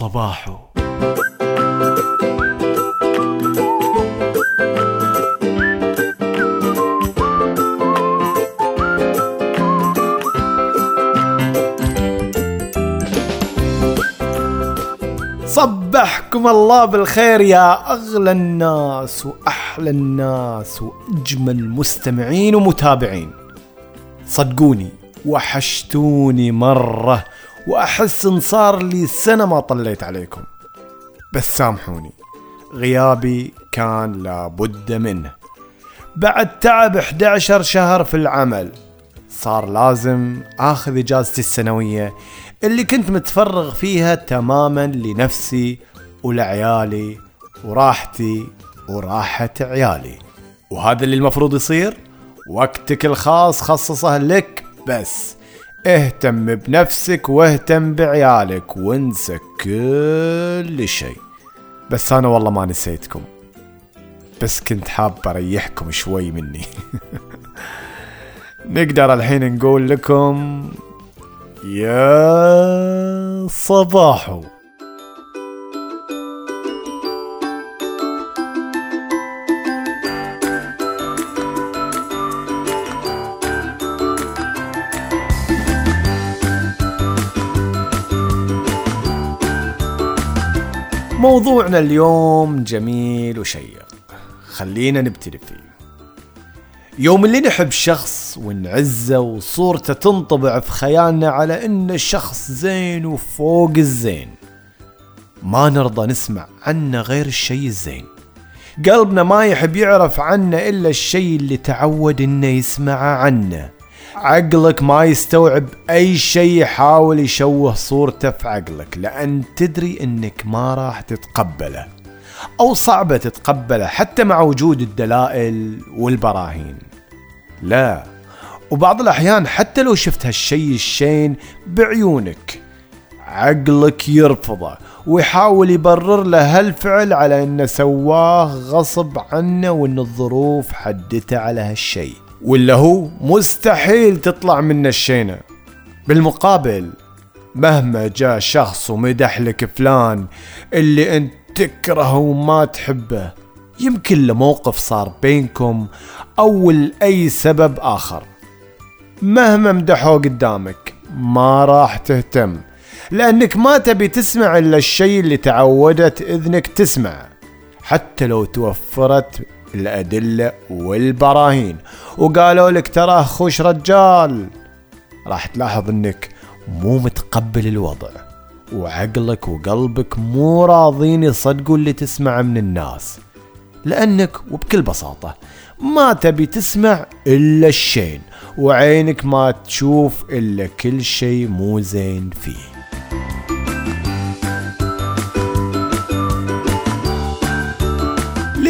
صباحو صبحكم الله بالخير يا أغلى الناس وأحلى الناس وأجمل مستمعين ومتابعين. صدقوني وحشتوني مرة وأحس إن صار لي سنة ما طليت عليكم. بس سامحوني. غيابي كان لابد منه. بعد تعب 11 شهر في العمل صار لازم آخذ إجازتي السنوية اللي كنت متفرغ فيها تماما لنفسي ولعيالي وراحتي وراحة عيالي. وهذا اللي المفروض يصير؟ وقتك الخاص خصصه لك بس. اهتم بنفسك واهتم بعيالك وانسى كل شيء. بس أنا والله ما نسيتكم. بس كنت حاب أريحكم شوي مني. نقدر الحين نقول لكم يا صباحو. موضوعنا اليوم جميل وشيق. خلينا نبتدي فيه. يوم اللي نحب شخص ونعزه وصورته تنطبع في خيالنا على انه شخص زين وفوق الزين. ما نرضى نسمع عنه غير الشيء الزين. قلبنا ما يحب يعرف عنه إلا الشيء اللي تعود إنه يسمعه عنه. عقلك ما يستوعب أي شيء يحاول يشوه صورته في عقلك لأن تدري إنك ما راح تتقبله أو صعبة تتقبله حتى مع وجود الدلائل والبراهين. لا وبعض الأحيان حتى لو شفت هالشيء الشين بعيونك عقلك يرفضه ويحاول يبرر له هالفعل على إنه سواه غصب عنه وإن الظروف حدته على هالشيء. ولا هو مستحيل تطلع منه الشينة. بالمقابل مهما جاء شخص ومدح لك فلان اللي انت تكرهه وما تحبه يمكن لموقف صار بينكم أو لأي سبب آخر. مهما مدحوه قدامك ما راح تهتم لأنك ما تبي تسمع إلا الشيء اللي تعودت إذنك تسمع. حتى لو توفرت الأدلة والبراهين. وقالوا لك تراه خوش رجال. راح تلاحظ إنك مو متقبل الوضع وعقلك وقلبك مو راضين يصدقوا اللي تسمعه من الناس. لأنك وبكل بساطة ما تبي تسمع إلا الشين وعينك ما تشوف إلا كل شيء مو زين فيه.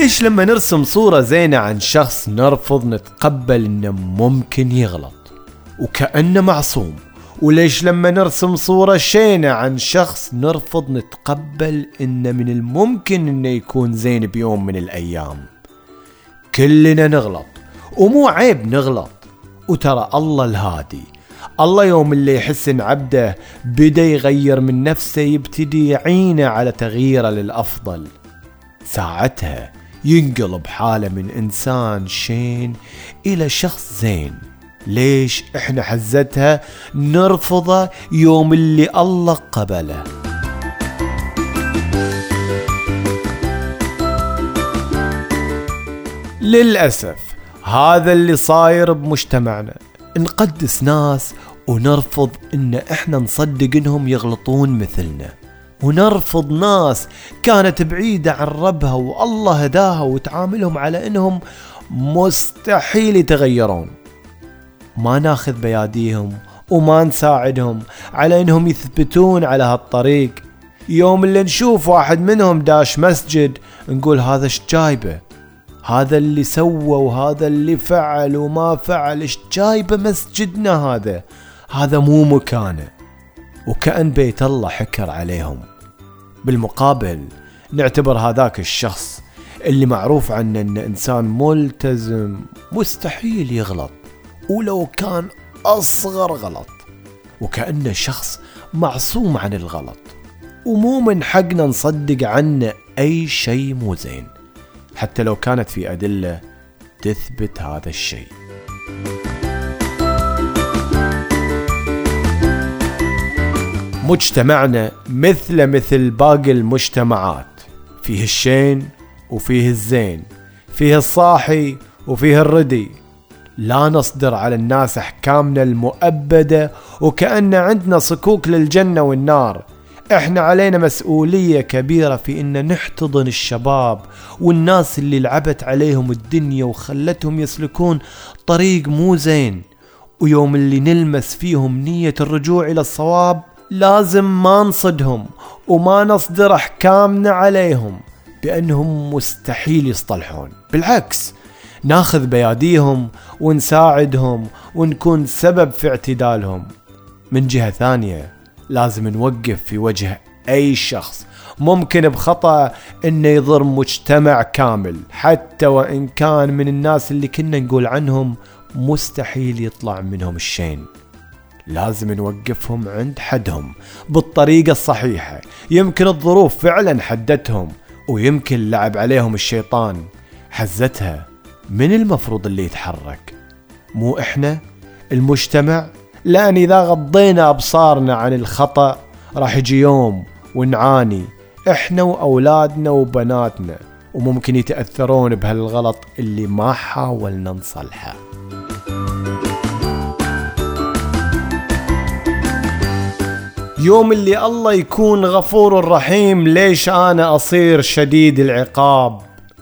ليش لما نرسم صورة زينة عن شخص نرفض نتقبل إنه ممكن يغلط؟ وكأنه معصوم. وليش لما نرسم صورة شينة عن شخص نرفض نتقبل إنه من الممكن إنه يكون زين بيوم من الأيام؟ كلنا نغلط. ومو عيب نغلط. وترى الله الهادي. الله يوم اللي يحس إن عبده بدأ يغير من نفسه يبتدي يعينه على تغييره للأفضل. ساعتها ينقلب حالة من إنسان شين إلى شخص زين. ليش إحنا حزتها؟ نرفضه يوم اللي الله قبله. للأسف هذا اللي صاير بمجتمعنا. نقدس ناس ونرفض إن إحنا نصدق إنهم يغلطون مثلنا. ونرفض ناس كانت بعيدة عن ربها والله هداها وتعاملهم على إنهم مستحيل يتغيرون. ما ناخذ بياديهم وما نساعدهم على إنهم يثبتون على هالطريق. يوم اللي نشوف واحد منهم داش مسجد نقول هذا إيش جايبه؟ هذا اللي سوى وهذا اللي فعل وما فعل إيش جايبه مسجدنا هذا؟ هذا مو مكانه. وكأن بيت الله حكر عليهم. بالمقابل نعتبر هذاك الشخص اللي معروف عنه انه إنسان ملتزم مستحيل يغلط ولو كان أصغر غلط وكأنه شخص معصوم عن الغلط ومو من حقنا نصدق عنه أي شيء مو زين حتى لو كانت في أدلة تثبت هذا الشيء. مجتمعنا مثل مثل باقي المجتمعات. فيه الشين وفيه الزين فيه الصاحي وفيه الردي. لا نصدر على الناس أحكامنا المؤبدة وكأن عندنا صكوك للجنة والنار. إحنا علينا مسؤولية كبيرة في إن نحتضن الشباب والناس اللي لعبت عليهم الدنيا وخلتهم يسلكون طريق مو زين. ويوم اللي نلمس فيهم نية الرجوع إلى الصواب لازم ما نصدهم وما نصدر أحكامنا عليهم بأنهم مستحيل يصطلحون. بالعكس ناخذ بياديهم ونساعدهم ونكون سبب في اعتدالهم. من جهة ثانية لازم نوقف في وجه أي شخص ممكن بخطأ إنه يضر مجتمع كامل. حتى وإن كان من الناس اللي كنا نقول عنهم مستحيل يطلع منهم الشين. لازم نوقفهم عند حدهم بالطريقة الصحيحة. يمكن الظروف فعلا حدتهم ويمكن لعب عليهم الشيطان. حزتها من المفروض اللي يتحرك. مو إحنا المجتمع. لأن إذا غضينا أبصارنا عن الخطأ راح يجي يوم ونعاني إحنا وأولادنا وبناتنا وممكن يتأثرون بهالغلط اللي ما حاولنا نصلحه. يوم اللي الله يكون غفور رحيم ليش أنا أصير شديد العقاب؟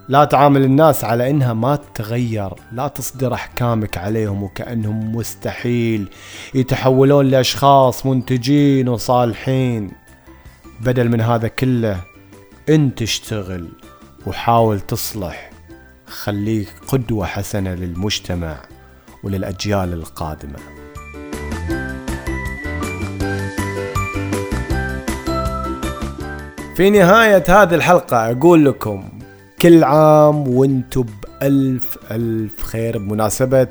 لا تعامل الناس على إنها ما تتغير. لا تصدر أحكامك عليهم وكأنهم مستحيل يتحولون لأشخاص منتجين وصالحين. بدل من هذا كله أنت اشتغل وحاول تصلح. خليك قدوة حسنة للمجتمع وللأجيال القادمة. في نهاية هذه الحلقة أقول لكم كل عام وأنتم بألف ألف خير بمناسبة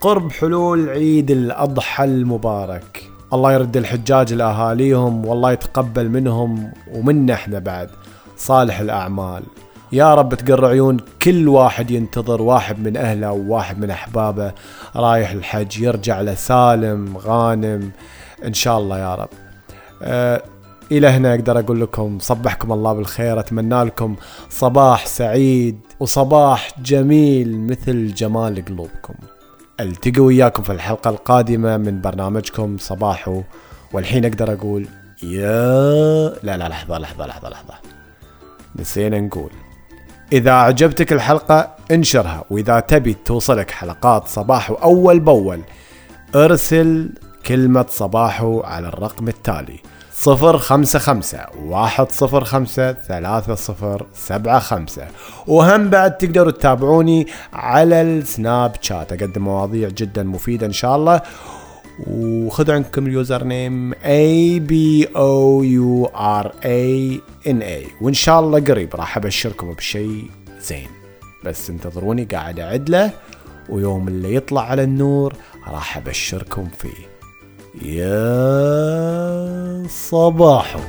قرب حلول عيد الأضحى المبارك. الله يرد الحجاج لأهاليهم والله يتقبل منهم ومنا إحنا بعد. صالح الأعمال. يا رب تقر عيون كل واحد ينتظر واحد من أهله وواحد من أحبابه. رايح الحج يرجع له سالم غانم. إن شاء الله يا رب. أه إلى هنا أقدر أقول لكم صبحكم الله بالخير أتمنى لكم صباح سعيد وصباح جميل مثل جمال قلوبكم. التقي وياكم في الحلقة القادمة من برنامجكم صباحو والحين أقدر أقول يا لا لا لحظة لحظة لحظة لحظة. نسينا نقول. إذا عجبتك الحلقة انشرها وإذا تبي توصلك حلقات صباحو أول بأول ارسل كلمة صباحو على الرقم التالي. صفر خمسة خمسة واحد صفر خمسة ثلاثة صفر سبعة خمسة. وهم بعد تقدروا تتابعوني على السناب شات. أقدم مواضيع جدا مفيدة إن شاء الله. وخذوا عندكم اليوزر نيم A B O U R A N A. وإن شاء الله قريب راح أبشركم بشيء زين. بس انتظروني قاعد أعد له ويوم اللي يطلع على النور راح أبشركم فيه. يا صباحو